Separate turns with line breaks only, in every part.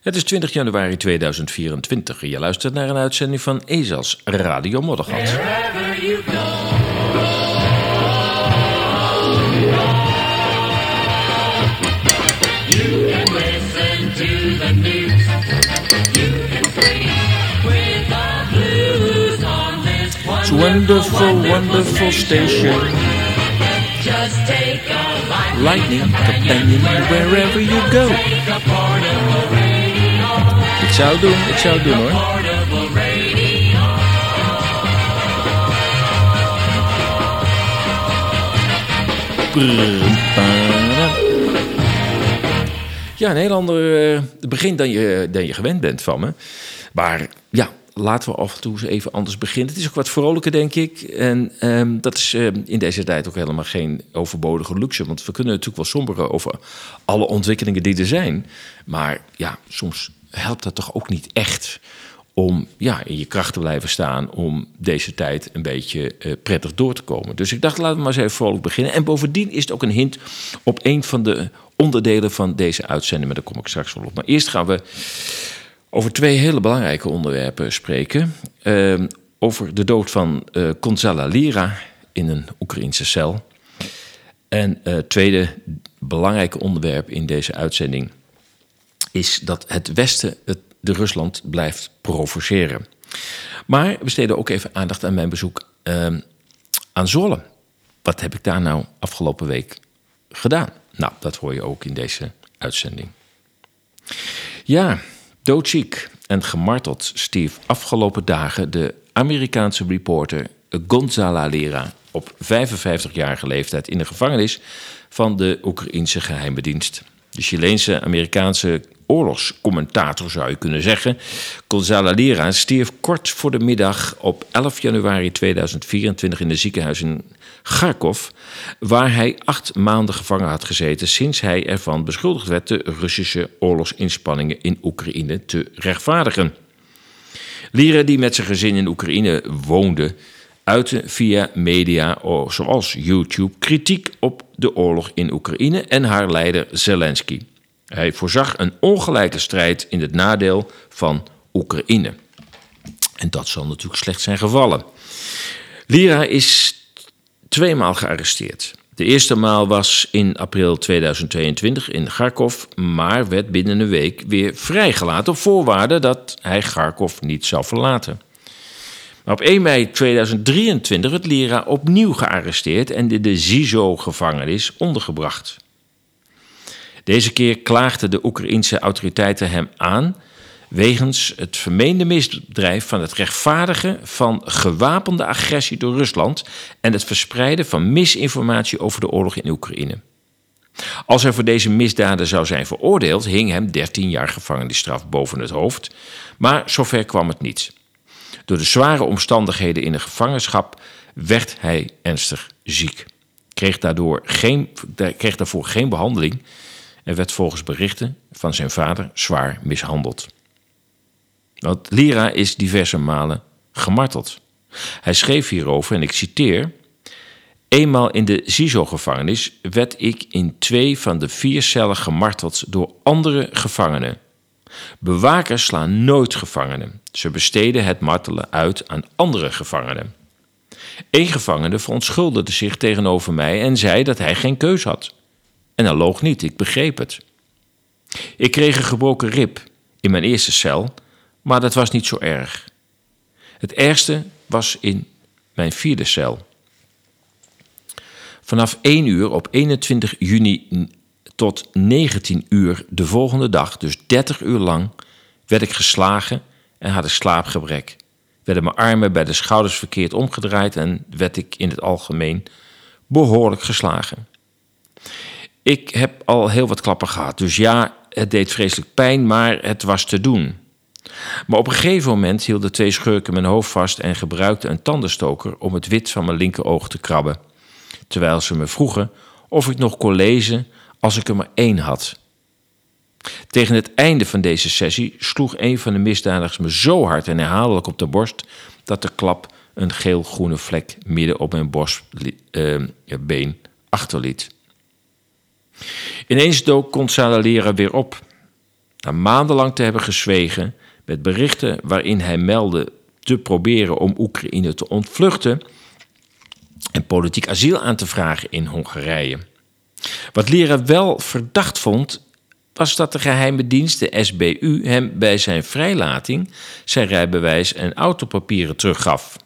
Het is 20 januari 2024. Je luistert naar een uitzending van Ezels Radio Moddergat. It's wonderful, wonderful station.
Just take a
Lightning companion wherever you go. Het doen, ik zou het doen hoor. Ja, een heel ander eh, begin dan je, dan je gewend bent van me. Maar ja, laten we af en toe eens even anders beginnen. Het is ook wat vrolijker, denk ik. En ehm, dat is eh, in deze tijd ook helemaal geen overbodige luxe. Want we kunnen natuurlijk wel somberen over alle ontwikkelingen die er zijn. Maar ja, soms helpt dat toch ook niet echt om ja, in je kracht te blijven staan... om deze tijd een beetje eh, prettig door te komen. Dus ik dacht, laten we maar eens even vrolijk beginnen. En bovendien is het ook een hint op een van de onderdelen van deze uitzending. Maar daar kom ik straks wel op. Maar eerst gaan we over twee hele belangrijke onderwerpen spreken. Ehm, over de dood van eh Gonzala Lira in een Oekraïnse cel. En het tweede belangrijke onderwerp in deze uitzending is dat het Westen het, de Rusland blijft provoceren. Maar we besteden ook even aandacht aan mijn bezoek ehm, aan Zwolle. Wat heb ik daar nou afgelopen week gedaan? Nou, dat hoor je ook in deze uitzending. Ja, doodziek en gemarteld stierf afgelopen dagen de Amerikaanse reporter Gonzala Lira op 55-jarige leeftijd in de gevangenis van de Oekraïnse geheime dienst. De Chileense Amerikaanse oorlogscommentator zou je kunnen zeggen. Gonzala Lira stierf kort voor de middag op 11 januari 2024 in een ziekenhuis in Kharkov, waar hij acht maanden gevangen had gezeten sinds hij ervan beschuldigd werd de Russische oorlogsinspanningen in Oekraïne te rechtvaardigen. Lira, die met zijn gezin in Oekraïne woonde, uitte via media zoals YouTube kritiek op de oorlog in Oekraïne en haar leider Zelensky. Hij voorzag een ongelijke strijd in het nadeel van Oekraïne. En dat zal natuurlijk slecht zijn gevallen. Lira is tweemaal gearresteerd. De eerste maal was in april 2022 in Kharkov, maar werd binnen een week weer vrijgelaten op voorwaarde dat hij Kharkov niet zou verlaten. Maar op 1 mei 2023 werd Lira opnieuw gearresteerd en in de Zizo-gevangenis ondergebracht. Deze keer klaagden de Oekraïense autoriteiten hem aan wegens het vermeende misdrijf van het rechtvaardigen van gewapende agressie door Rusland en het verspreiden van misinformatie over de oorlog in Oekraïne. Als hij voor deze misdaden zou zijn veroordeeld, hing hem 13 jaar gevangenisstraf boven het hoofd, maar zover kwam het niet. Door de zware omstandigheden in de gevangenschap werd hij ernstig ziek. Kreeg, daardoor geen, kreeg daarvoor geen behandeling en werd volgens berichten van zijn vader zwaar mishandeld. Want Lira is diverse malen gemarteld. Hij schreef hierover, en ik citeer: Eenmaal in de Zizo-gevangenis werd ik in twee van de vier cellen gemarteld door andere gevangenen. Bewakers slaan nooit gevangenen. Ze besteden het martelen uit aan andere gevangenen. Eén gevangene verontschuldigde zich tegenover mij en zei dat hij geen keus had. En hij loog niet, ik begreep het. Ik kreeg een gebroken rib in mijn eerste cel, maar dat was niet zo erg. Het ergste was in mijn vierde cel. Vanaf 1 uur op 21 juni tot 19 uur de volgende dag, dus 30 uur lang, werd ik geslagen en had ik slaapgebrek. Werden mijn armen bij de schouders verkeerd omgedraaid en werd ik in het algemeen behoorlijk geslagen. Ik heb al heel wat klappen gehad, dus ja, het deed vreselijk pijn, maar het was te doen. Maar op een gegeven moment hielden twee schurken mijn hoofd vast en gebruikten een tandenstoker om het wit van mijn linkeroog te krabben. Terwijl ze me vroegen of ik nog kon lezen als ik er maar één had. Tegen het einde van deze sessie sloeg een van de misdadigers me zo hard en herhaaldelijk op de borst dat de klap een geel-groene vlek midden op mijn borstbeen uh, achterliet. Ineens dook Gonzalo Lera weer op. Na maandenlang te hebben gezwegen met berichten waarin hij meldde te proberen om Oekraïne te ontvluchten en politiek asiel aan te vragen in Hongarije. Wat Lira wel verdacht vond, was dat de geheime dienst, de SBU, hem bij zijn vrijlating zijn rijbewijs en autopapieren teruggaf.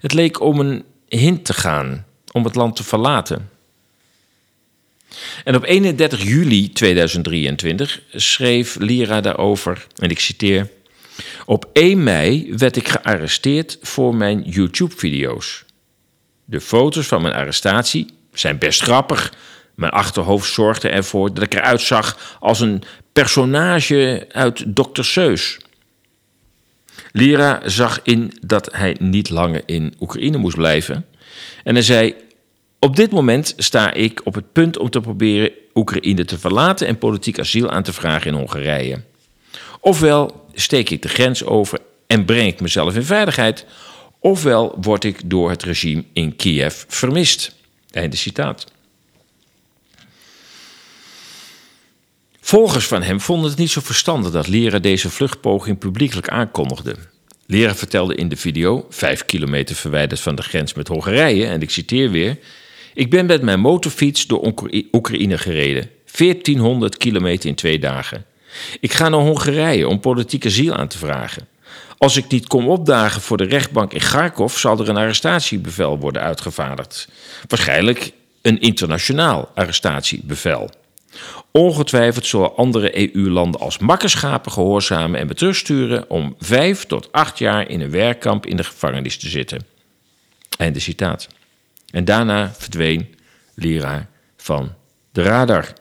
Het leek om een hint te gaan om het land te verlaten. En op 31 juli 2023 schreef Lira daarover, en ik citeer: Op 1 mei werd ik gearresteerd voor mijn YouTube-video's. De foto's van mijn arrestatie zijn best grappig. Mijn achterhoofd zorgde ervoor dat ik eruit zag als een personage uit Dr. Seuss. Lira zag in dat hij niet langer in Oekraïne moest blijven. En hij zei: Op dit moment sta ik op het punt om te proberen Oekraïne te verlaten en politiek asiel aan te vragen in Hongarije. Ofwel steek ik de grens over en breng ik mezelf in veiligheid, ofwel word ik door het regime in Kiev vermist. Einde citaat. Volgers van hem vonden het niet zo verstandig dat Lera deze vluchtpoging publiekelijk aankondigde. Lera vertelde in de video, vijf kilometer verwijderd van de grens met Hongarije, en ik citeer weer: Ik ben met mijn motorfiets door Oekra- Oekraïne gereden. 1400 kilometer in twee dagen. Ik ga naar Hongarije om politiek asiel aan te vragen. Als ik niet kom opdagen voor de rechtbank in Kharkov, zal er een arrestatiebevel worden uitgevaardigd. Waarschijnlijk een internationaal arrestatiebevel. Ongetwijfeld zullen andere EU-landen als makkerschapen gehoorzamen en me terugsturen om vijf tot acht jaar in een werkkamp in de gevangenis te zitten. Einde citaat. En daarna verdween Lira van de radar.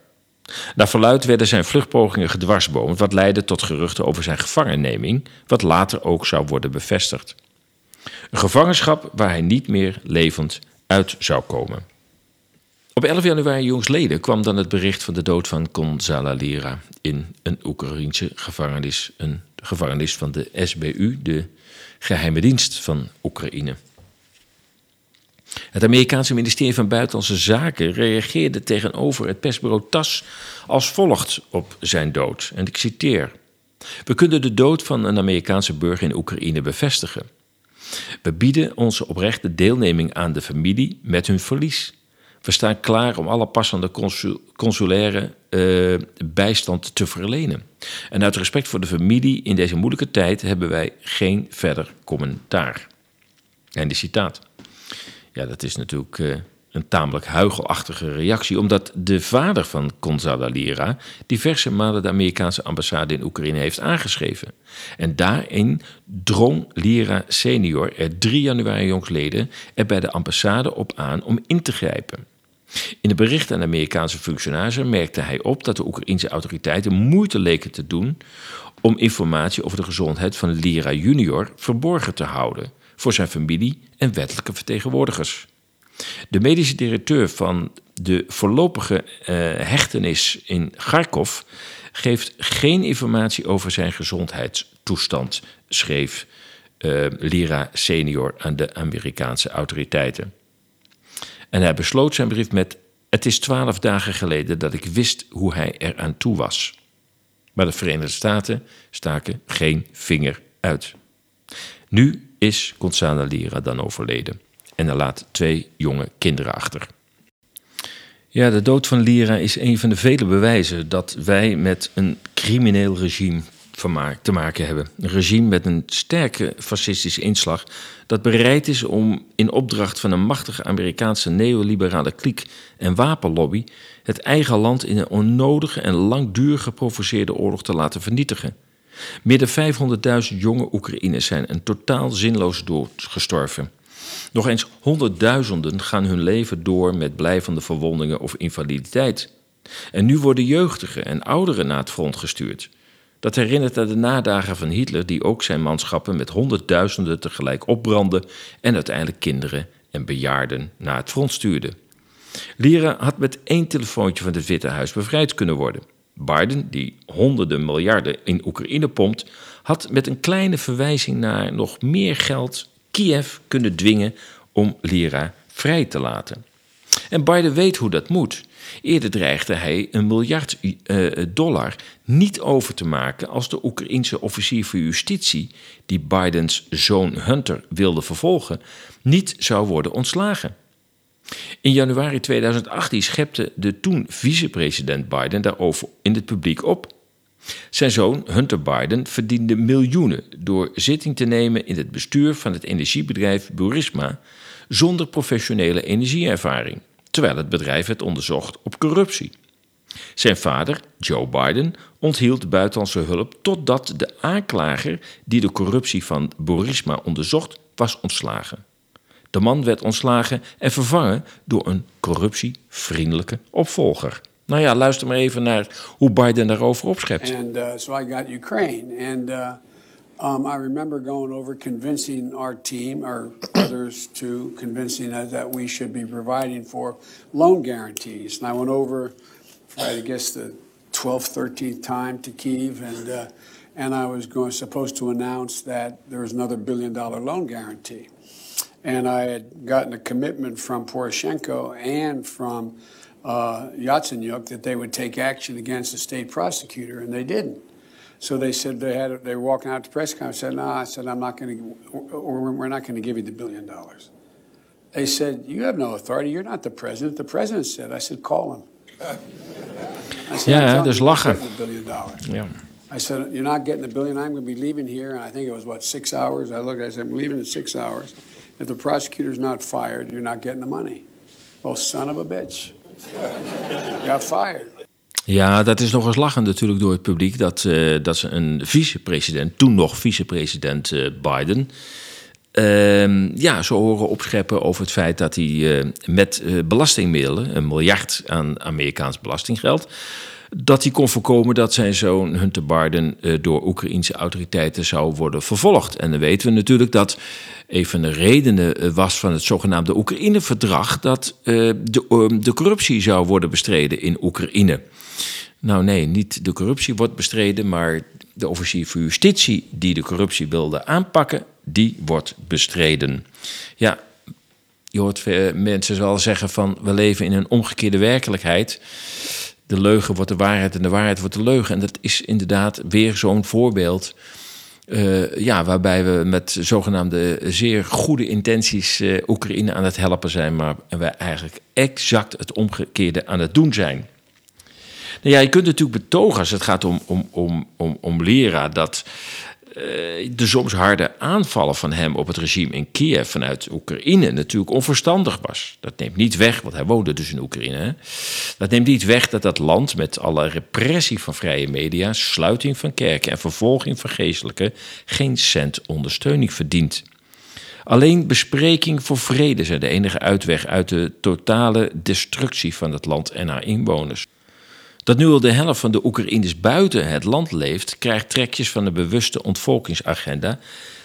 Naar verluid werden zijn vluchtpogingen gedwarsboomd, wat leidde tot geruchten over zijn gevangenneming, wat later ook zou worden bevestigd. Een gevangenschap waar hij niet meer levend uit zou komen. Op 11 januari jongsleden kwam dan het bericht van de dood van Gonzala Lira in een Oekraïense gevangenis, een gevangenis van de SBU, de geheime dienst van Oekraïne. Het Amerikaanse ministerie van Buitenlandse Zaken reageerde tegenover het persbureau TAS als volgt op zijn dood. En ik citeer: We kunnen de dood van een Amerikaanse burger in Oekraïne bevestigen. We bieden onze oprechte deelneming aan de familie met hun verlies. We staan klaar om alle passende consul- consulaire eh, bijstand te verlenen. En uit respect voor de familie in deze moeilijke tijd hebben wij geen verder commentaar. En de citaat. Ja, dat is natuurlijk eh, een tamelijk huigelachtige reactie, omdat de vader van Gonzalo Lira diverse malen de Amerikaanse ambassade in Oekraïne heeft aangeschreven. En daarin drong Lira senior er 3 januari jongsleden er bij de ambassade op aan om in te grijpen. In de berichten aan de Amerikaanse functionarissen merkte hij op dat de Oekraïnse autoriteiten moeite leken te doen om informatie over de gezondheid van Lira junior verborgen te houden voor zijn familie en wettelijke vertegenwoordigers. De medische directeur van de voorlopige eh, hechtenis in Kharkov geeft geen informatie over zijn gezondheidstoestand, schreef eh, Lira senior aan de Amerikaanse autoriteiten. En hij besloot zijn brief met: Het is twaalf dagen geleden dat ik wist hoe hij eraan toe was. Maar de Verenigde Staten staken geen vinger uit. Nu is Gonzalo Lira dan overleden en hij laat twee jonge kinderen achter. Ja, de dood van Lira is een van de vele bewijzen dat wij met een crimineel regime te maken hebben. Een regime met een sterke fascistische inslag dat bereid is om in opdracht van een machtige Amerikaanse neoliberale kliek en wapenlobby het eigen land in een onnodige en langdurig geprovoceerde oorlog te laten vernietigen. Meer dan 500.000 jonge Oekraïners zijn een totaal zinloos dood gestorven. Nog eens honderdduizenden gaan hun leven door met blijvende verwondingen of invaliditeit. En nu worden jeugdigen en ouderen naar het front gestuurd. Dat herinnert aan de nadagen van Hitler, die ook zijn manschappen met honderdduizenden tegelijk opbrandde en uiteindelijk kinderen en bejaarden naar het front stuurde. Lira had met één telefoontje van het Witte Huis bevrijd kunnen worden. Biden, die honderden miljarden in Oekraïne pompt, had met een kleine verwijzing naar nog meer geld Kiev kunnen dwingen om Lira vrij te laten. En Biden weet hoe dat moet. Eerder dreigde hij een miljard uh, dollar niet over te maken als de Oekraïense officier van justitie, die Bidens zoon Hunter wilde vervolgen, niet zou worden ontslagen. In januari 2018 schepte de toen vicepresident Biden daarover in het publiek op. Zijn zoon Hunter Biden verdiende miljoenen door zitting te nemen in het bestuur van het energiebedrijf Burisma zonder professionele energieervaring, terwijl het bedrijf werd onderzocht op corruptie. Zijn vader, Joe Biden, onthield buitenlandse hulp totdat de aanklager die de corruptie van Burisma onderzocht was ontslagen. De man werd ontslagen en vervangen door een corruptievriendelijke opvolger. Nou ja, luister maar even naar hoe Biden daarover opschept.
And uh, so I got Ukraine. And uh, um, I remember going over convincing our team, or others to convincing us that we should be providing for loan guarantees. And I went over, I guess, the 12th, 13th time to Kiev. And, uh, and I was going, supposed to announce that there was another billion dollar loan guarantee. And I had gotten a commitment from Poroshenko and from uh, Yatsenyuk that they would take action against the state prosecutor, and they didn't. So they said they had they were walking out to press conference. And said, "No," I said, "I'm not going to, or we're not going to give you the billion dollars." They said, "You have no authority. You're not the president." The president said, "I said, call him." I said, "I'm
dus lachen.
you're the billion dollars.
Ja.
I said, "You're not getting the billion. I'm going to be leaving here." And I think it was what six hours. I looked. I said, "I'm leaving in six hours. If the prosecutor's not fired, you're not getting the money." Well, son of a bitch, got fired.
Ja, dat is nog eens lachen natuurlijk door het publiek dat, eh, dat ze een vicepresident, toen nog vicepresident eh, Biden, ehm, ja, zo horen opscheppen over het feit dat hij eh, met belastingmiddelen, een miljard aan Amerikaans belastinggeld, dat hij kon voorkomen dat zijn zoon Hunter Biden eh, door Oekraïense autoriteiten zou worden vervolgd. En dan weten we natuurlijk dat een van de redenen eh, was van het zogenaamde Oekraïne-verdrag dat eh, de, eh, de corruptie zou worden bestreden in Oekraïne. Nou nee, niet de corruptie wordt bestreden, maar de officier van justitie die de corruptie wilde aanpakken, die wordt bestreden. Ja, je hoort mensen wel zeggen van we leven in een omgekeerde werkelijkheid. De leugen wordt de waarheid en de waarheid wordt de leugen. En dat is inderdaad weer zo'n voorbeeld. eh, ja, waarbij we met zogenaamde zeer goede intenties eh, Oekraïne aan het helpen zijn, maar we eigenlijk exact het omgekeerde aan het doen zijn. Nou ja, je kunt natuurlijk betogen als het gaat om, om, om, om, om Lera dat de soms harde aanvallen van hem op het regime in Kiev vanuit Oekraïne natuurlijk onverstandig was. Dat neemt niet weg, want hij woonde dus in Oekraïne. Dat neemt niet weg dat dat land met alle repressie van vrije media, sluiting van kerken en vervolging van geestelijken geen cent ondersteuning verdient. Alleen bespreking voor vrede zijn de enige uitweg uit de totale destructie van het land en haar inwoners. Dat nu al de helft van de Oekraïners buiten het land leeft, krijgt trekjes van de bewuste ontvolkingsagenda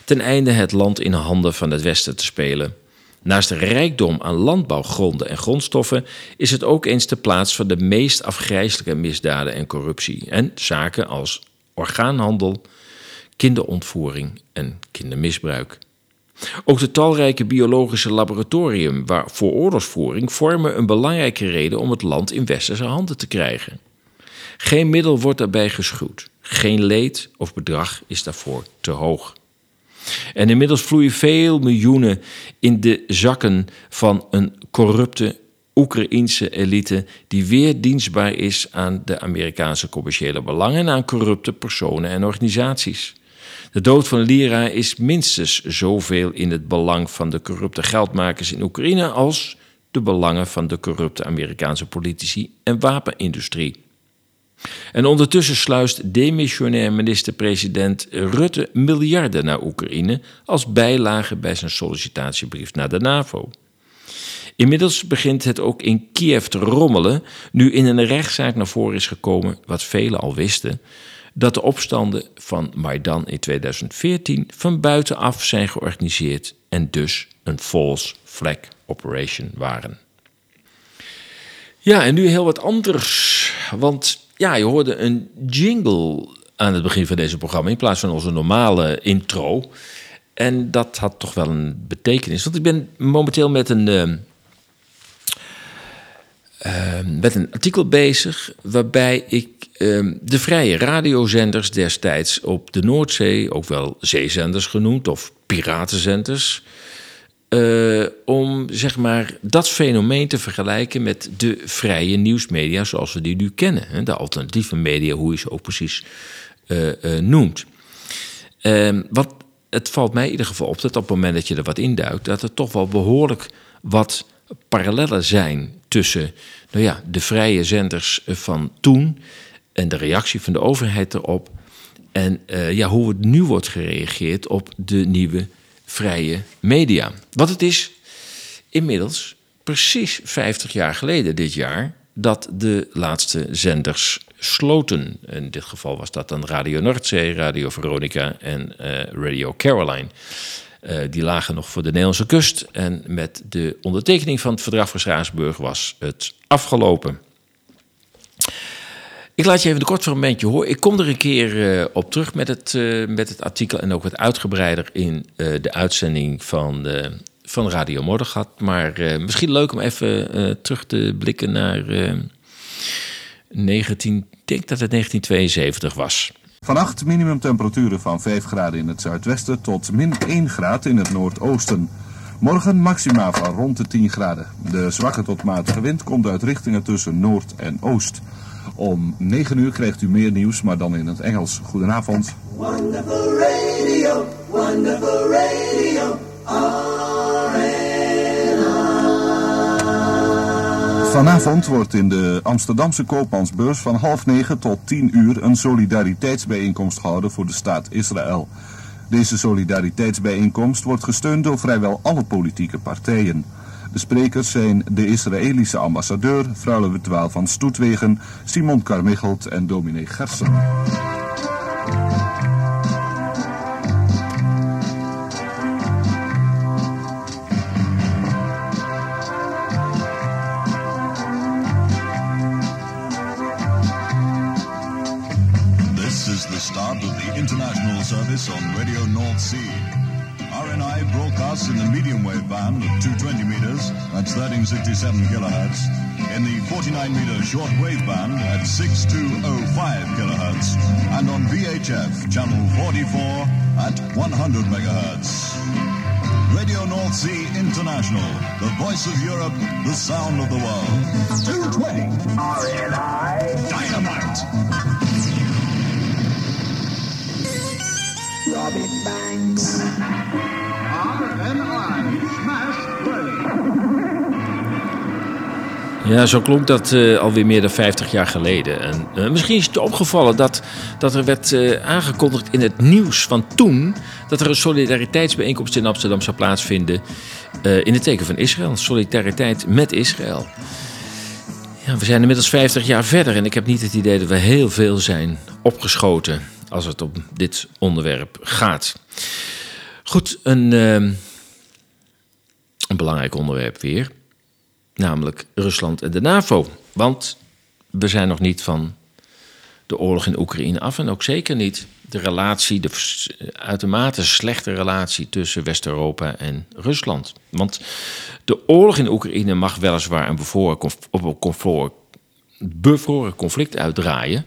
ten einde het land in handen van het Westen te spelen. Naast de rijkdom aan landbouwgronden en grondstoffen is het ook eens de plaats van de meest afgrijzelijke misdaden en corruptie en zaken als orgaanhandel, kinderontvoering en kindermisbruik. Ook de talrijke biologische laboratorium waar voor oorlogsvoering vormen een belangrijke reden om het land in westerse handen te krijgen. Geen middel wordt daarbij geschuwd. Geen leed of bedrag is daarvoor te hoog. En inmiddels vloeien veel miljoenen in de zakken van een corrupte Oekraïense elite die weer dienstbaar is aan de Amerikaanse commerciële belangen en aan corrupte personen en organisaties. De dood van Lira is minstens zoveel in het belang van de corrupte geldmakers in Oekraïne als de belangen van de corrupte Amerikaanse politici en wapenindustrie. En ondertussen sluist demissionair minister-president Rutte miljarden naar Oekraïne als bijlage bij zijn sollicitatiebrief naar de NAVO. Inmiddels begint het ook in Kiev te rommelen, nu in een rechtszaak naar voren is gekomen, wat velen al wisten, dat de opstanden van Maidan in 2014 van buitenaf zijn georganiseerd en dus een false flag operation waren. Ja, en nu heel wat anders. Want ja, je hoorde een jingle aan het begin van deze programma in plaats van onze normale intro. En dat had toch wel een betekenis. Want ik ben momenteel met een, eh, eh, met een artikel bezig waarbij ik de vrije radiozenders destijds op de Noordzee, ook wel zeezenders genoemd of piratenzenders, eh, om zeg maar dat fenomeen te vergelijken met de vrije nieuwsmedia zoals we die nu kennen. hè, De alternatieve media, hoe je ze ook precies eh, eh, noemt. Ehm, want het valt mij in ieder geval op dat op het moment dat je er wat induikt, dat er toch wel behoorlijk wat parallellen zijn tussen nou ja, de vrije zenders van toen en de reactie van de overheid erop. En eh, ja, hoe het nu wordt gereageerd op de nieuwe vrije media. Wat het is, inmiddels precies 50 jaar geleden dit jaar dat de laatste zenders sloten. In dit geval was dat dan Radio Noordzee, Radio Veronica en eh, Radio Caroline. Eh, die lagen nog voor de Nederlandse kust. En met de ondertekening van het verdrag van Straatsburg was het afgelopen. Ik laat je even een kort fragmentje horen. Ik kom er een keer eh, op terug met het, eh, met het artikel en ook wat uitgebreider in eh, de uitzending van, van Radio Moddergat. Maar misschien leuk om even terug te blikken naar eh 19, ik denk dat het 1972 was.
Vannacht minimumtemperaturen van 5 graden in het zuidwesten tot min 1 graad in het noordoosten. Morgen maxima van rond de 10 graden. De zwakke tot matige wind komt uit richtingen tussen noord en oost. Om 9 uur krijgt u meer nieuws, maar dan in het Engels. Goedenavond.
Wonderful radio, wonderful radio,
Vanavond wordt in de Amsterdamse Koopmansbeurs van half negen tot tien uur een solidariteitsbijeenkomst gehouden voor de staat Israël. Deze solidariteitsbijeenkomst wordt gesteund door vrijwel alle politieke partijen. De sprekers zijn de Israëlische ambassadeur, Vrouwe Witwaal van Stoetwegen, Simon Carmichelt en dominee Gersen.
This is the start of the international service on Radio North Sea. RNI broadcasts in the medium wave band of 220 meters, that's 1367 kilohertz, in the 49 meter short wave band at 6205 kilohertz, and on VHF channel 44 at 100 megahertz. Radio North Sea International, the voice of Europe, the sound of the world. 220. RNI Dynamite.
Robin Banks.
Ja, zo klonk dat eh, alweer meer dan 50 jaar geleden. En eh, misschien is het opgevallen dat, dat er werd eh, aangekondigd in het nieuws van toen... dat er een solidariteitsbijeenkomst in Amsterdam zou plaatsvinden... in het teken van Israël. Solidariteit met Israël. Ja, we zijn inmiddels 50 jaar verder en ik heb niet het idee dat we heel veel zijn opgeschoten... als het om dit onderwerp gaat. Goed, een, een belangrijk onderwerp weer namelijk Rusland en de NAVO. Want we zijn nog niet van de oorlog in Oekraïne af en ook zeker niet de relatie, de uitermate slechte relatie tussen West-Europa en Rusland. Want de oorlog in Oekraïne mag weliswaar een bevroren, bevroren conflict uitdraaien.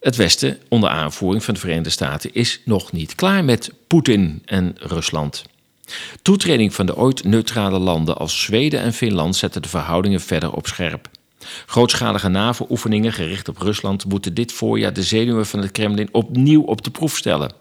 Het Westen, onder aanvoering van de Verenigde Staten, is nog niet klaar met Poetin en Rusland. Toetreding van de ooit neutrale landen als Zweden en Finland zetten de verhoudingen verder op scherp. Grootschalige NAVO-oefeningen gericht op Rusland moeten dit voorjaar de zenuwen van het Kremlin opnieuw op de proef stellen.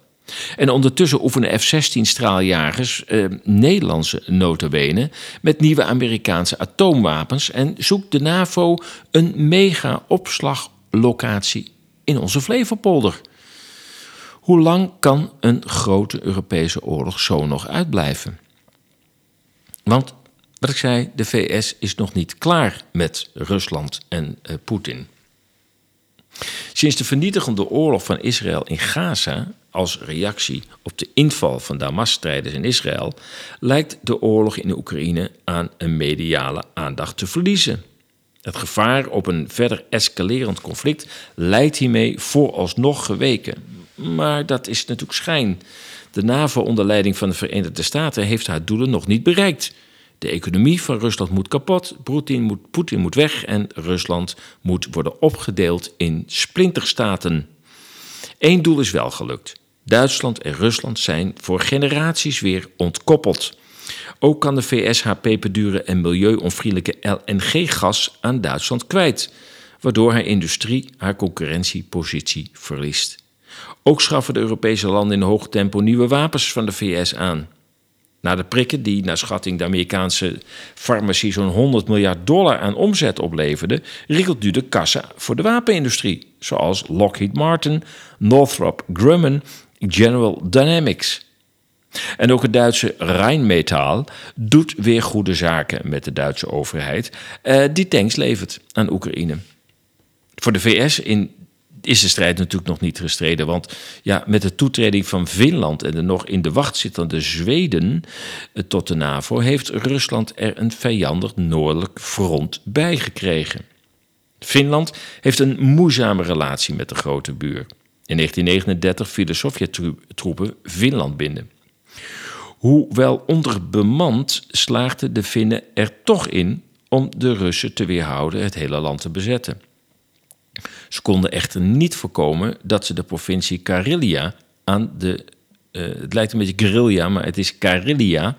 En ondertussen oefenen F-16-straaljagers, eh, Nederlandse notabene, met nieuwe Amerikaanse atoomwapens en zoekt de NAVO een mega-opslaglocatie in onze Flevopolder. Hoe lang kan een grote Europese oorlog zo nog uitblijven? Want, wat ik zei, de VS is nog niet klaar met Rusland en eh, Poetin. Sinds de vernietigende oorlog van Israël in Gaza, als reactie op de inval van Damas-strijders in Israël, lijkt de oorlog in de Oekraïne aan een mediale aandacht te verliezen. Het gevaar op een verder escalerend conflict lijkt hiermee vooralsnog geweken. Maar dat is natuurlijk schijn. De NAVO onder leiding van de Verenigde Staten heeft haar doelen nog niet bereikt. De economie van Rusland moet kapot, Poetin moet, moet weg en Rusland moet worden opgedeeld in splinterstaten. Eén doel is wel gelukt. Duitsland en Rusland zijn voor generaties weer ontkoppeld. Ook kan de VS haar peperdure en milieuonvriendelijke LNG-gas aan Duitsland kwijt, waardoor haar industrie haar concurrentiepositie verliest. Ook schaffen de Europese landen in hoog tempo nieuwe wapens van de VS aan. Na de prikken die naar schatting de Amerikaanse farmacie zo'n 100 miljard dollar aan omzet opleverde, riekelt nu de kassa voor de wapenindustrie, zoals Lockheed Martin, Northrop Grumman, General Dynamics. En ook het Duitse Rheinmetall doet weer goede zaken met de Duitse overheid, eh, die tanks levert aan Oekraïne. Voor de VS in is de strijd natuurlijk nog niet gestreden. Want ja, met de toetreding van Finland en de nog in de wacht zittende Zweden eh, tot de NAVO heeft Rusland er een vijandig noordelijk front bij gekregen. Finland heeft een moeizame relatie met de grote buur. In 1939 vielen Sovjet-troepen Finland binnen. Hoewel onderbemand slaagden de Finnen er toch in om de Russen te weerhouden het hele land te bezetten. Ze konden echter niet voorkomen dat ze de provincie Karelia aan de. eh, het lijkt een beetje guerrilla, maar het is Karelia.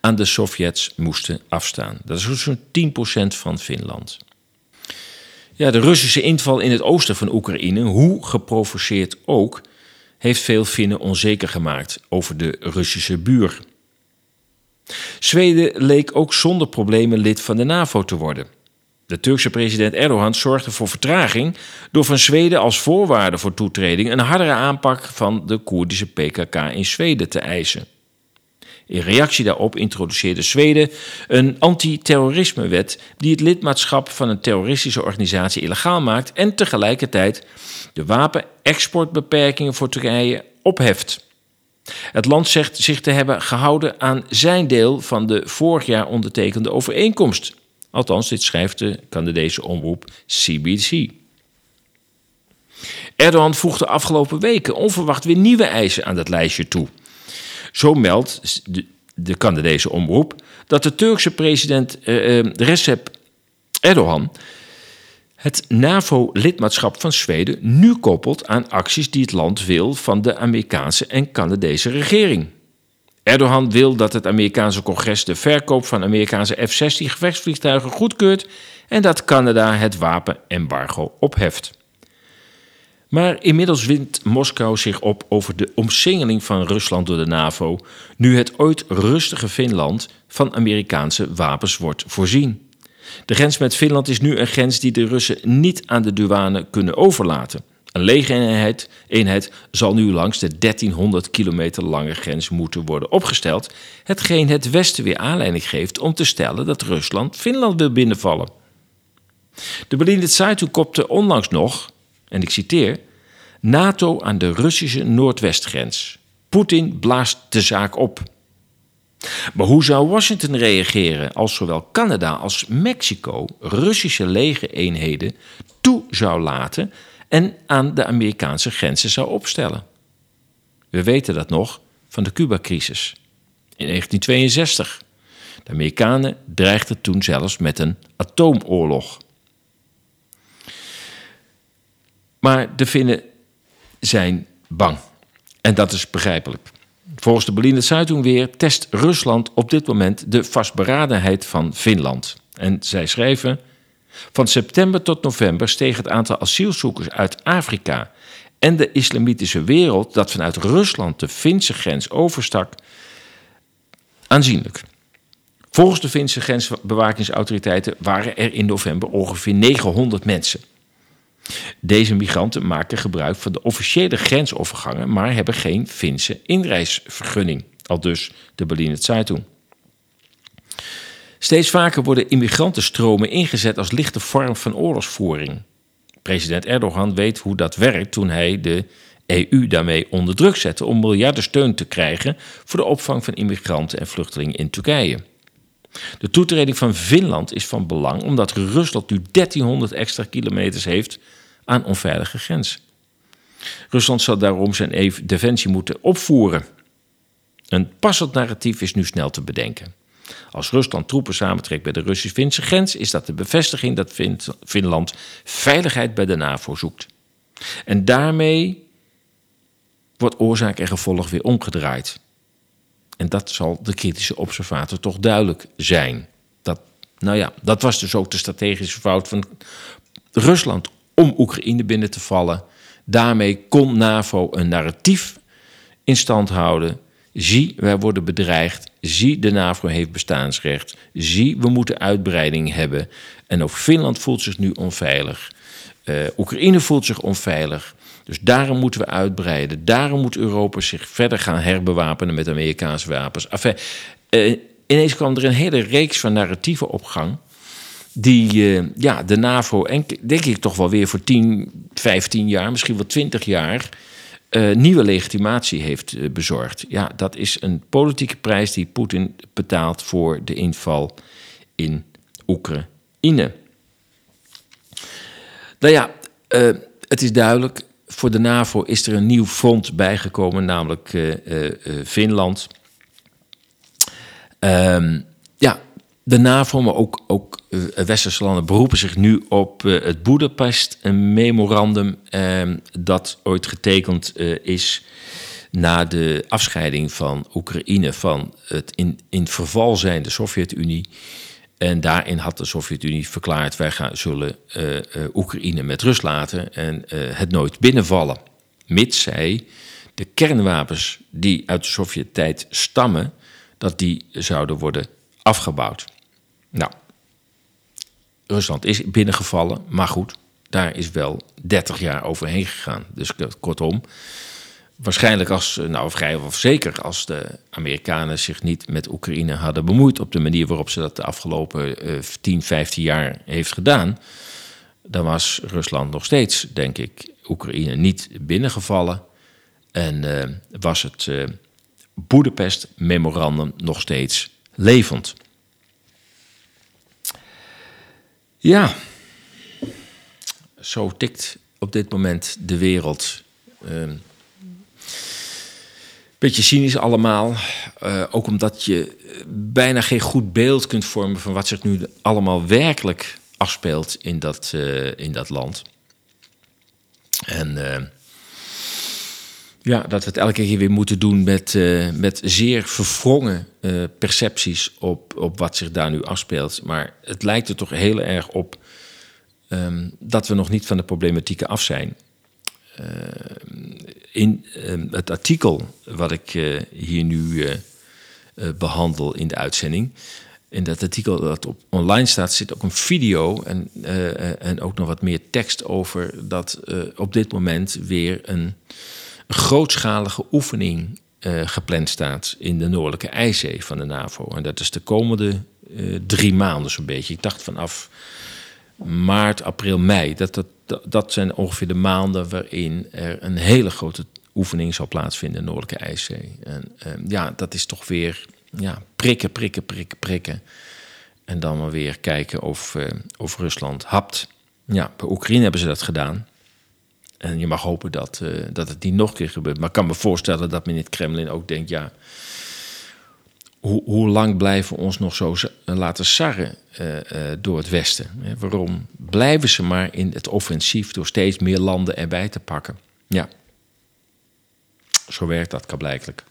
aan de Sovjets moesten afstaan. Dat is zo'n 10% van Finland. Ja, de Russische inval in het oosten van Oekraïne, hoe geprovoceerd ook, heeft veel Finnen onzeker gemaakt over de Russische buur. Zweden leek ook zonder problemen lid van de NAVO te worden. De Turkse president Erdogan zorgde voor vertraging door van Zweden als voorwaarde voor toetreding een hardere aanpak van de Koerdische PKK in Zweden te eisen. In reactie daarop introduceerde Zweden een antiterrorismewet die het lidmaatschap van een terroristische organisatie illegaal maakt en tegelijkertijd de wapenexportbeperkingen voor Turkije opheft. Het land zegt zich te hebben gehouden aan zijn deel van de vorig jaar ondertekende overeenkomst. Althans, dit schrijft de Canadese omroep CBC. Erdogan voegde afgelopen weken onverwacht weer nieuwe eisen aan dat lijstje toe. Zo meldt de, de Canadese omroep dat de Turkse president eh, eh, Recep Erdogan het NAVO-lidmaatschap van Zweden nu koppelt aan acties die het land wil van de Amerikaanse en Canadese regering. Erdogan wil dat het Amerikaanse congres de verkoop van Amerikaanse F-16 gevechtsvliegtuigen goedkeurt en dat Canada het wapenembargo opheft. Maar inmiddels wint Moskou zich op over de omsingeling van Rusland door de NAVO, nu het ooit rustige Finland van Amerikaanse wapens wordt voorzien. De grens met Finland is nu een grens die de Russen niet aan de douane kunnen overlaten. Een legereenheid eenheid zal nu langs de 1300 kilometer lange grens moeten worden opgesteld, hetgeen het Westen weer aanleiding geeft om te stellen dat Rusland Finland wil binnenvallen. De Berliner Zeitung kopte onlangs nog, en ik citeer, NATO aan de Russische noordwestgrens. Poetin blaast de zaak op. Maar hoe zou Washington reageren als zowel Canada als Mexico Russische legereenheden toe zou laten en aan de Amerikaanse grenzen zou opstellen? We weten dat nog van de Cuba-crisis in 1962. De Amerikanen dreigden toen zelfs met een atoomoorlog. Maar de Finnen zijn bang. En dat is begrijpelijk. Volgens de Berliner Zeitung weer test Rusland op dit moment de vastberadenheid van Finland. En zij schrijven: Van september tot november steeg het aantal asielzoekers uit Afrika en de islamitische wereld dat vanuit Rusland de Finse grens overstak aanzienlijk. Volgens de Finse grensbewakingsautoriteiten waren er in november ongeveer 900 mensen. Deze migranten maken gebruik van de officiële grensovergangen, maar hebben geen Finse inreisvergunning. Al dus de Berliner Zeitung. Steeds vaker worden immigrantenstromen ingezet als lichte vorm van oorlogsvoering. President Erdogan weet hoe dat werkt toen hij de EU daarmee onder druk zette om miljarden steun te krijgen voor de opvang van immigranten en vluchtelingen in Turkije. De toetreding van Finland is van belang omdat Rusland nu 1300 extra kilometers heeft aan onveilige grens. Rusland zal daarom zijn defensie moeten opvoeren. Een passend narratief is nu snel te bedenken. Als Rusland troepen samentrekt bij de Russisch-Finse grens, is dat de bevestiging dat Fin- Finland veiligheid bij de NAVO zoekt. En daarmee wordt oorzaak en gevolg weer omgedraaid. En dat zal de kritische observator toch duidelijk zijn. Dat, nou ja, dat was dus ook de strategische fout van Rusland om Oekraïne binnen te vallen. Daarmee kon NAVO een narratief in stand houden. Zie, wij worden bedreigd. Zie, de NAVO heeft bestaansrecht. Zie, we moeten uitbreiding hebben. En ook Finland voelt zich nu onveilig. Eh, Oekraïne voelt zich onveilig. Dus daarom moeten we uitbreiden. Daarom moet Europa zich verder gaan herbewapenen met Amerikaanse wapens. Enfin, eh, ineens kwam er een hele reeks van narratieven op gang. Die eh, ja, de NAVO, en denk ik toch wel weer voor 10, 15 jaar, misschien wel 20 jaar. Eh, nieuwe legitimatie heeft eh, bezorgd. Ja, dat is een politieke prijs die Poetin betaalt voor de inval in Oekraïne. Nou ja, eh, het is duidelijk. Voor de NAVO is er een nieuw front bijgekomen, namelijk Finland. Ehm, ja, de NAVO, maar ook, ook eh, westerse landen beroepen zich nu op eh, het Boedapest-memorandum... ehm, dat ooit getekend eh, is na de afscheiding van Oekraïne van het in, in verval zijnde Sovjet-Unie. En daarin had de Sovjet-Unie verklaard: wij zullen Oekraïne met rust laten en het nooit binnenvallen. Mits zij de kernwapens die uit de Sovjet-tijd stammen, dat die zouden worden afgebouwd. Nou, Rusland is binnengevallen, maar goed, daar is wel 30 jaar overheen gegaan. Dus kortom, waarschijnlijk als, nou vrijwel zeker als de Amerikanen zich niet met Oekraïne hadden bemoeid op de manier waarop ze dat de afgelopen eh, 10, 15 jaar heeft gedaan, dan was Rusland nog steeds, denk ik, Oekraïne niet binnengevallen. En eh, was het eh Boedapest-memorandum nog steeds levend. Ja, zo tikt op dit moment de wereld. Ehm, beetje cynisch allemaal. Eh, ook omdat je eh, bijna geen goed beeld kunt vormen van wat zich nu allemaal werkelijk afspeelt in dat, eh, in dat land. En eh, ja, dat we het elke keer weer moeten doen met, eh, met zeer verwrongen eh, percepties op, op wat zich daar nu afspeelt. Maar het lijkt er toch heel erg op ehm, dat we nog niet van de problematieken af zijn. Eh, in ehm, het artikel wat ik hier nu eh, eh, behandel in de uitzending. In dat artikel dat op online staat, zit ook een video en, en ook nog wat meer tekst over dat op dit moment weer een, een grootschalige oefening eh, gepland staat in de Noordelijke IJszee van de NAVO. En dat is de komende eh, drie maanden zo'n beetje. Ik dacht vanaf maart, april, mei. Dat, dat, dat, zijn ongeveer de maanden waarin er een hele grote oefening zal plaatsvinden in de Noordelijke IJszee. En ehm, ja, dat is toch weer ja, prikken, prikken, prikken, prikken. En dan maar weer kijken of, eh, of Rusland hapt. Ja, bij Oekraïne hebben ze dat gedaan. En je mag hopen dat, eh, dat het niet nog een keer gebeurt. Maar ik kan me voorstellen dat men in het Kremlin ook denkt... ja, hoe, lang blijven we ons nog zo z- laten sarren eh, eh, door het Westen? Hè? Waarom blijven ze maar in het offensief door steeds meer landen erbij te pakken? Ja, zo werkt dat kablijkelijk.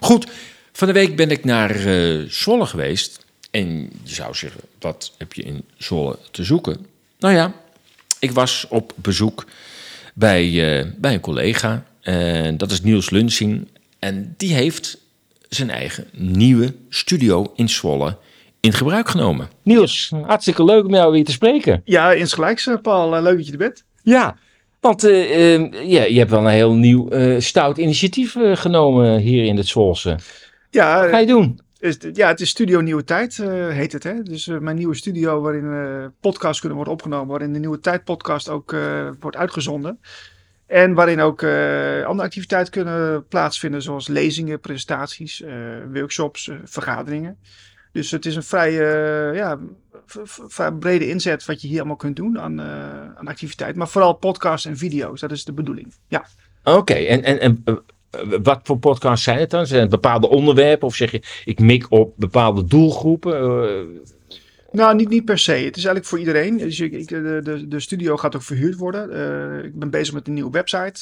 Goed, van de week ben ik naar eh, Zwolle geweest. En je zou zeggen, wat heb je in Zwolle te zoeken? Nou ja, ik was op bezoek bij, eh, bij een collega. En dat is Niels Lunsing. En die heeft zijn eigen nieuwe studio in Zwolle in gebruik genomen. Niels, hartstikke leuk om jou weer te spreken.
Ja, insgelijks, eh, Paul. Eh, Leuk dat je er bent.
Ja, want eh, eh, ja, je hebt wel een heel nieuw eh, stout initiatief eh, genomen hier in het Zwolse.
Ja,
Wat ga je doen?
Is, ja het is Studio Nieuwe Tijd, eh, heet het. Hè? Dus eh, mijn nieuwe studio waarin eh, podcasts kunnen worden opgenomen. Waarin de Nieuwe Tijd podcast ook wordt uitgezonden. En waarin ook andere activiteiten kunnen plaatsvinden. Zoals lezingen, presentaties, workshops, vergaderingen. Dus het is een vrij, ja, brede inzet wat je hier allemaal kunt doen aan, aan activiteiten. Maar vooral podcasts en video's, dat is de bedoeling. Ja.
Oké, en, en, en wat voor podcasts zijn het dan? Zijn het bepaalde onderwerpen? Of zeg je, ik mik op bepaalde doelgroepen? Eh,
Nou, niet, niet per se. Het is eigenlijk voor iedereen. Dus ik- de, de, de studio gaat ook verhuurd worden. Eh, ik ben bezig met een nieuwe website.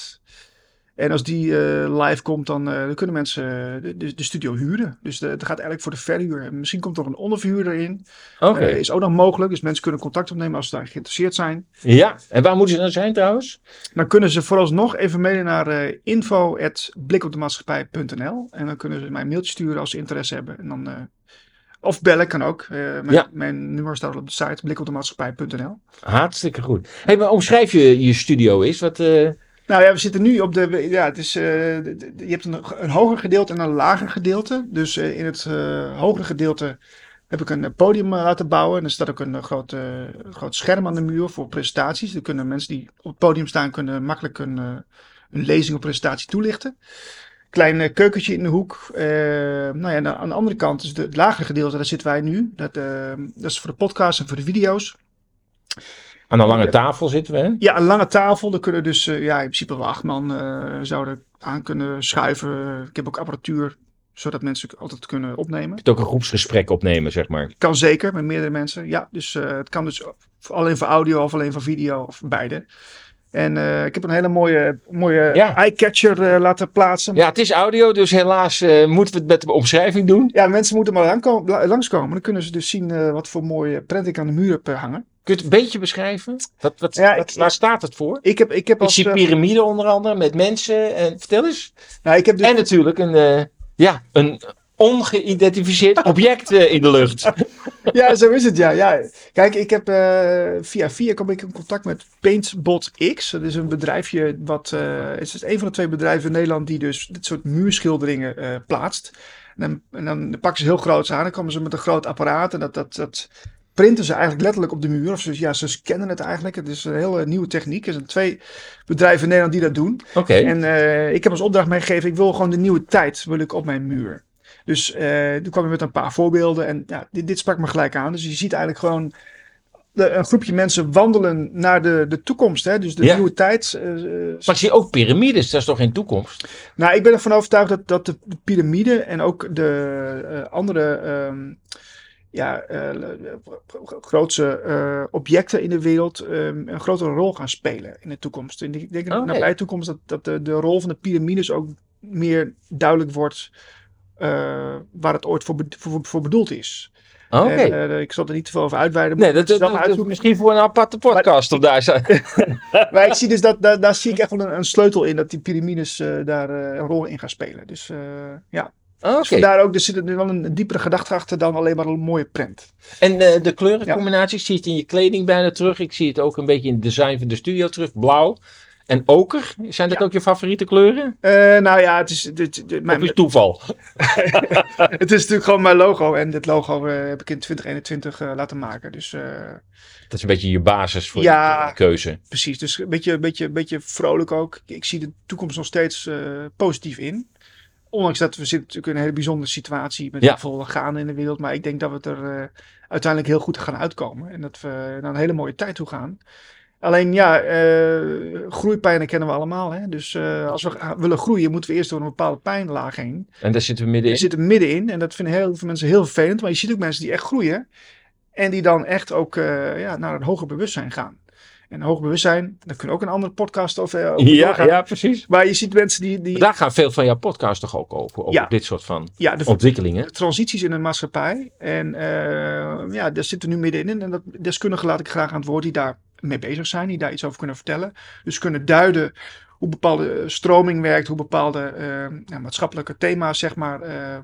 En als die eh, live komt, dan, eh, dan kunnen mensen eh, de, de, studio huren. Dus de, het gaat eigenlijk voor de verhuur. En Misschien komt er een onderverhuurder in.
Oké.
Is ook nog mogelijk. Dus mensen kunnen contact opnemen als ze daar geïnteresseerd zijn.
ja, en waar moeten ze dan zijn trouwens?
Dan kunnen ze vooralsnog even mailen naar info.blikopdemaatschappij.nl En dan kunnen ze mij een mailtje sturen als ze interesse hebben. En dan, of bellen kan ook. Mijn,
Ja.
mijn nummer staat op de site blikopdemaatschappij.nl
Hartstikke goed. Hey, maar omschrijf je je studio eens? Wat,
Nou ja, we zitten nu op de. Ja, het is, eh, je hebt een, een hoger gedeelte en een lager gedeelte. Dus eh, in het eh, hogere gedeelte heb ik een podium laten bouwen. En er staat ook een groot, groot scherm aan de muur voor presentaties. Dan kunnen mensen die op het podium staan, kunnen makkelijk een, een lezing of presentatie toelichten. Klein keukentje in de hoek. Nou ja, aan de andere kant de, het lagere gedeelte, daar zitten wij nu. Dat, dat is voor de podcast en voor de video's.
Aan een lange tafel zitten we, hè?
Ja, een lange tafel. Daar kunnen dus ja, in principe wel acht man eh, zouden aan kunnen schuiven. Ik heb ook apparatuur, zodat mensen altijd kunnen opnemen.
Je kunt ook een groepsgesprek opnemen, zeg maar.
Kan zeker, met meerdere mensen. Ja, dus eh, het kan dus alleen voor audio of alleen voor video of beide. En eh, ik heb een hele mooie, mooie
Ja.
eye-catcher eh, laten plaatsen.
Ja, het is audio, dus helaas eh, moeten we het met de omschrijving doen.
Ja, mensen moeten maar langskomen. Dan kunnen ze dus zien eh, wat voor mooie prent ik aan de muur heb eh, hangen.
Kun je het een beetje beschrijven? Wat, wat,
Ja,
wat-
ik-
waar staat het voor?
Ik heb, ik heb
Ik
als...
zie
eh,
piramide onder andere met mensen. En, vertel eens.
nou, ik heb dus
En natuurlijk een, eh, ja, een ongeïdentificeerd object eh, in de lucht.
Ja, zo is het, ja. ja. Kijk, ik heb via via kom ik in contact met Paintbot X. Dat is een bedrijfje wat... het is een van de twee bedrijven in Nederland die dus dit soort muurschilderingen plaatst. En dan, en dan pakken ze heel groot aan. Dan komen ze met een groot apparaat en dat, dat, dat printen ze eigenlijk letterlijk op de muur. Of ze, ja, ze scannen het eigenlijk. Het is een hele nieuwe techniek. Er zijn twee bedrijven in Nederland die dat doen.
Oké.
En eh, ik heb als opdracht meegegeven, ik wil gewoon de nieuwe tijd wil ik op mijn muur. Dus eh toen kwam ik met een paar voorbeelden en ja, dit, dit sprak me gelijk aan. Dus je ziet eigenlijk gewoon de, een groepje mensen wandelen naar de, de toekomst. Hè? Dus de
Ja.
nieuwe tijd. eh,
Maar ik zie ook piramides, dat is toch geen toekomst?
nou, ik ben ervan overtuigd dat, dat de, de piramide en ook de eh, andere ehm, ja, eh, grootste eh, objecten in de wereld ehm, een grotere rol gaan spelen in de toekomst. En ik denk in de
Oké.
nabije toekomst dat, dat de, de rol van de piramides ook meer duidelijk wordt eh, waar het ooit voor, voor, voor bedoeld is.
Oké.
En, eh, ik zal er niet te veel over uitweiden.
Nee,
maar
dat, dat, dat misschien voor een aparte podcast of daar zijn.
Maar ik zie dus dat daar, daar zie ik echt wel een, een sleutel in dat die piramides eh, daar eh, een rol in gaan spelen. Dus eh, ja.
Oké.
Dus vandaar ook, er zit er wel een, diepere gedachte achter dan alleen maar een mooie print.
En eh, de kleurencombinatie, ik zie het in je kleding bijna terug. Ik zie het ook een beetje in het design van de studio terug. Blauw en oker. Zijn dat
Ja.
ook je favoriete kleuren?
Eh, nou ja, het is, dit, dit- mijn-
Of is het toeval?
het is natuurlijk gewoon mijn logo. En dit logo eh, heb ik in 2021 eh, laten maken. Dus
Dat is een beetje je basis voor
Ja.
je keuze.
precies, dus een beetje, beetje, beetje vrolijk ook. Ik zie de toekomst nog steeds positief in. Ondanks dat we zitten natuurlijk in een hele bijzondere situatie met
Ja.
veel gaande in de wereld. Maar ik denk dat we het er eh, uiteindelijk heel goed gaan uitkomen. En dat we naar een hele mooie tijd toe gaan. Alleen ja, eh, groeipijnen kennen we allemaal. Hè? Dus eh, als we gaan- willen groeien, moeten we eerst door een bepaalde pijnlaag heen.
En daar zitten we middenin.
Er middenin en dat vinden heel veel mensen heel vervelend. Maar je ziet ook mensen die echt groeien. En die dan echt ook ja, naar een hoger bewustzijn gaan. En hoger bewustzijn, daar kunnen we ook een andere podcast over, over
Ja,
doorgaan.
ja, precies.
Maar je ziet mensen die, die
Daar gaan veel van jouw podcast toch ook over. Over
Ja.
dit soort van
ja, de
ontwikkelingen.
transities in de maatschappij. En eh, ja, daar zitten we nu middenin. En dat deskundigen laat ik graag aan het woord die daar mee bezig zijn. Die daar iets over kunnen vertellen. Dus kunnen duiden hoe bepaalde stroming werkt. Hoe bepaalde eh, ja, maatschappelijke thema's zeg maar eh,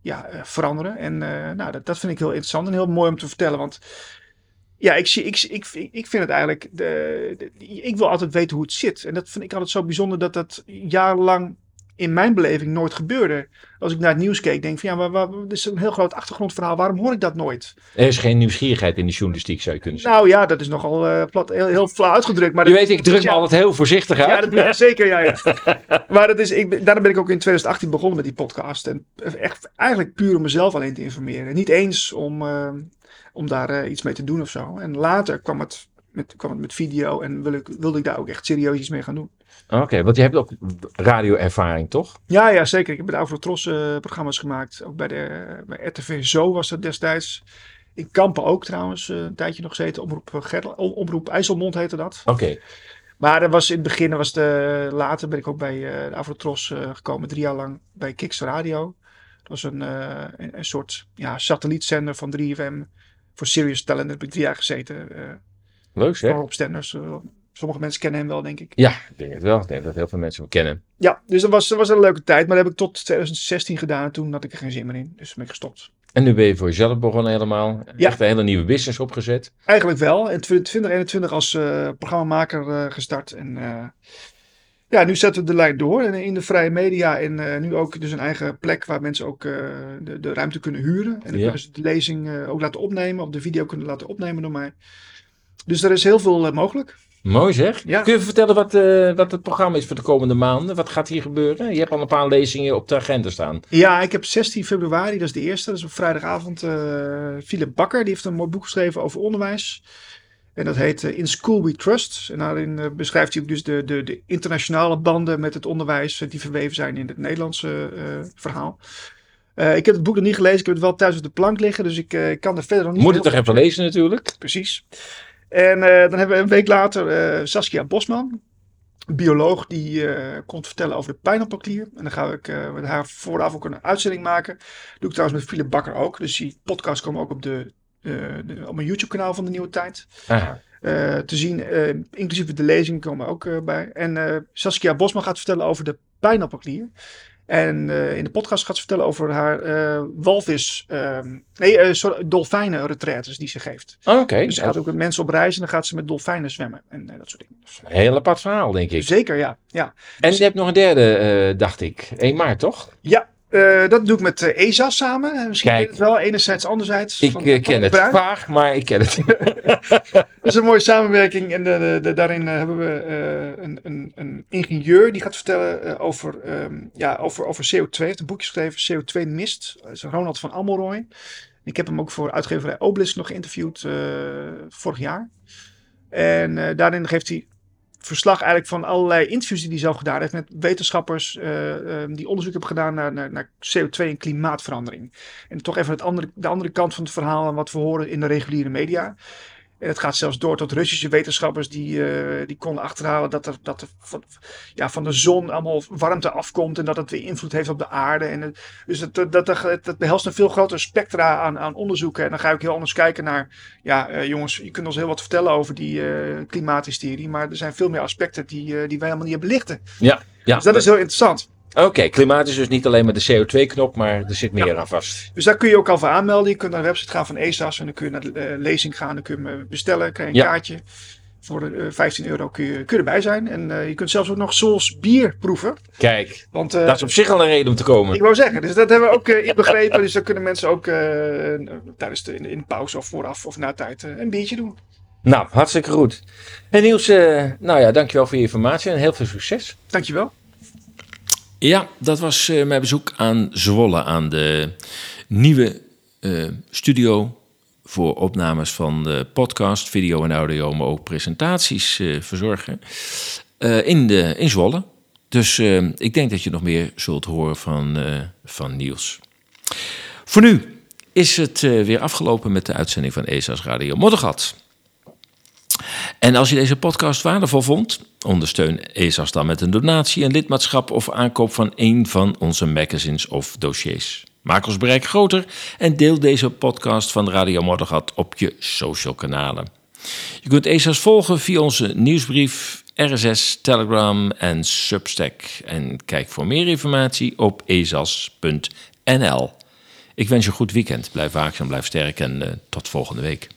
ja, eh, veranderen. En eh, nou, dat, dat vind ik heel interessant en heel mooi om te vertellen. Want ja, ik, zie, ik, ik, ik vind het eigenlijk. De, de- ik wil altijd weten hoe het zit. En dat vind ik altijd zo bijzonder dat dat jarenlang in mijn beleving nooit gebeurde. Als ik naar het nieuws keek, denk ik van ja, waar, dit is een heel groot achtergrondverhaal. Waarom hoor ik dat nooit?
Er is geen nieuwsgierigheid in de journalistiek, zou je kunnen zeggen.
Nou ja, dat is nogal eh, plat, heel, heel flauw uitgedrukt. Maar
je weet, ik druk me altijd heel voorzichtig uit.
Ja, dat zeker. Ja, ja. maar dat is, ik, ben- daarom ben ik ook in 2018 begonnen met die podcast. En echt eigenlijk puur om mezelf alleen te informeren. Niet eens om, eh, om daar eh, iets mee te doen of zo. En later kwam het met, kwam het met video en wilde ik, wilde ik daar ook echt serieus iets mee gaan doen.
Oké, want je hebt ook radioervaring, toch?
Ja, ja, zeker. Ik heb bij de Avrotros eh programma's gemaakt. Ook bij, de, bij RTV Zo was dat destijds. In Kampen ook trouwens, eh, een tijdje nog gezeten. Omroep, Ger- om- Omroep IJsselmond heette dat.
Oké.
Maar dat was in het begin, was de, later ben ik ook bij eh, de Avrotros gekomen. Drie jaar lang bij Kiks Radio. Dat was een, een, een soort ja, satellietzender van 3FM. Voor Serious Talent heb ik drie jaar gezeten. eh
Leuk zeg.
voor Rob Stenders. eh, sommige mensen kennen hem wel, denk ik.
Ja, ik denk het wel. Ik denk dat heel veel mensen hem kennen.
Ja, dus dat was, dat was een leuke tijd. Maar dat heb ik tot 2016 gedaan. En toen had ik er geen zin meer in. Dus ben ik gestopt.
En nu ben je voor jezelf begonnen helemaal.
Ja.
Echt een hele nieuwe business opgezet.
Eigenlijk wel. In 2021 als eh, programmamaker gestart. En ja, nu zetten we de lijn door. En in de vrije media. En eh, nu ook dus een eigen plek waar mensen ook eh, de, de ruimte kunnen huren. En dan
Ja.
kunnen ze de lezing eh, ook laten opnemen. Of de video kunnen laten opnemen door mij. Dus er is heel veel mogelijk.
Mooi zeg.
Ja.
Kun je vertellen wat, wat het programma is voor de komende maanden? Wat gaat hier gebeuren? Je hebt al een paar lezingen op de agenda staan.
Ja, ik heb 16 februari, dat is de eerste. Dat is op vrijdagavond. Philip Bakker, die heeft een mooi boek geschreven over onderwijs. En dat heet eh, In School We Trust. En daarin eh, beschrijft hij ook dus de, de, de internationale banden met het onderwijs eh, die verweven zijn in het Nederlandse verhaal. Ik heb het boek nog niet gelezen, ik heb het wel thuis op de plank liggen, dus ik kan er verder nog niet
Moet het toch even lezen natuurlijk.
Precies. En dan hebben we een week later Saskia Bosman, bioloog, die komt vertellen over de pijnappelklier. En dan ga ik met haar vooraf ook een uitzending maken. doe ik trouwens met Philip Bakker ook. Dus die podcast komen ook op, de, de- op mijn YouTube kanaal van de Nieuwe Tijd. Eh, te zien. eh, inclusief de lezing komen ook eh, bij. En eh, Saskia Bosman gaat vertellen over de pijnappelklier. En eh, in de podcast gaat ze vertellen over haar eh, walvis, ehm, nee, eh sorry, dolfijnen retraites die ze geeft.
Oké.
Dus ze gaat ook met mensen op reis en dan gaat ze met dolfijnen zwemmen en eh, dat soort dingen. Dus,
Een heel apart verhaal, denk ik.
Zeker, ja. Ja,
En je hebt nog een derde, eh, dacht ik. 1 maart, toch?
ja eh, dat doe ik met eh, ESA samen. Eh, Misschien
Kijk.
ken je het wel, enerzijds, anderzijds.
Ik
van-
ken het vaag, maar ik ken het.
Dat is een mooie samenwerking. En de, de- de- daarin hebben we een, een, een ingenieur die gaat vertellen over, ehm, ja, over, over CO2. Hij heeft een boekje geschreven, CO2 Mist. Dat is Ronald van Amelrooy. Ik heb hem ook voor uitgeverij Obelisk nog geïnterviewd vorig jaar. En daarin geeft hij verslag eigenlijk van allerlei interviews die hij zelf gedaan heeft met wetenschappers eh, eh, die onderzoek hebben gedaan naar, naar, naar CO2 en klimaatverandering. En toch even het andere, de andere kant van het verhaal en wat we horen in de reguliere media. En het gaat zelfs door tot Russische wetenschappers die, eh, die konden achterhalen dat er, dat er van, ja, van de zon allemaal warmte afkomt en dat het weer invloed heeft op de aarde. En het, dus het, dat, dat, behelst een veel groter spectra aan, aan onderzoeken. En dan ga ik heel anders kijken naar, ja eh, jongens, je kunt ons heel wat vertellen over die eh, klimaathysterie, maar er zijn veel meer aspecten die, die wij helemaal niet hebben belichten.
ja, ja.
Dus dat is heel interessant.
Oké, klimaat is dus niet alleen met de CO2-knop, maar er zit meer aan vast.
Dus daar kun je ook al voor aanmelden. Je kunt naar de website gaan van ESAS en dan kun je naar de eh, lezing gaan. Dan kun je hem bestellen, krijg je een
Ja.
kaartje. Voor eh, 15 euro kun je, kun je erbij zijn. En eh, je kunt zelfs ook nog Sols bier proeven.
Kijk,
Want eh,
dat is op zich al een reden om te komen.
ik wou zeggen, dus dat hebben we ook eh, inbegrepen. dus dan kunnen mensen ook eh, tijdens de in, in de pauze of vooraf of na tijd eh, een biertje doen.
Nou, hartstikke goed. En Niels, eh, nou ja, dankjewel voor je informatie en heel veel succes.
Dankjewel.
Ja, dat was eh, mijn bezoek aan Zwolle, aan de nieuwe eh, studio voor opnames van de podcast, video en audio, maar ook presentaties eh, verzorgen in, de, in Zwolle. Dus ik denk dat je nog meer zult horen van, van Niels. Voor nu is het weer afgelopen met de uitzending van ESA's Radio Moddergat. En als je deze podcast waardevol vond, ondersteun ESA's dan met een donatie, een lidmaatschap of aankoop van een van onze magazines of dossiers. Maak ons bereik groter en deel deze podcast van Radio Moddergat op je social kanalen. Je kunt ESA's volgen via onze nieuwsbrief, RSS, Telegram en Substack. En kijk voor meer informatie op esas.nl. Ik wens je een goed weekend. Blijf waakzaam, blijf sterk en eh, tot volgende week.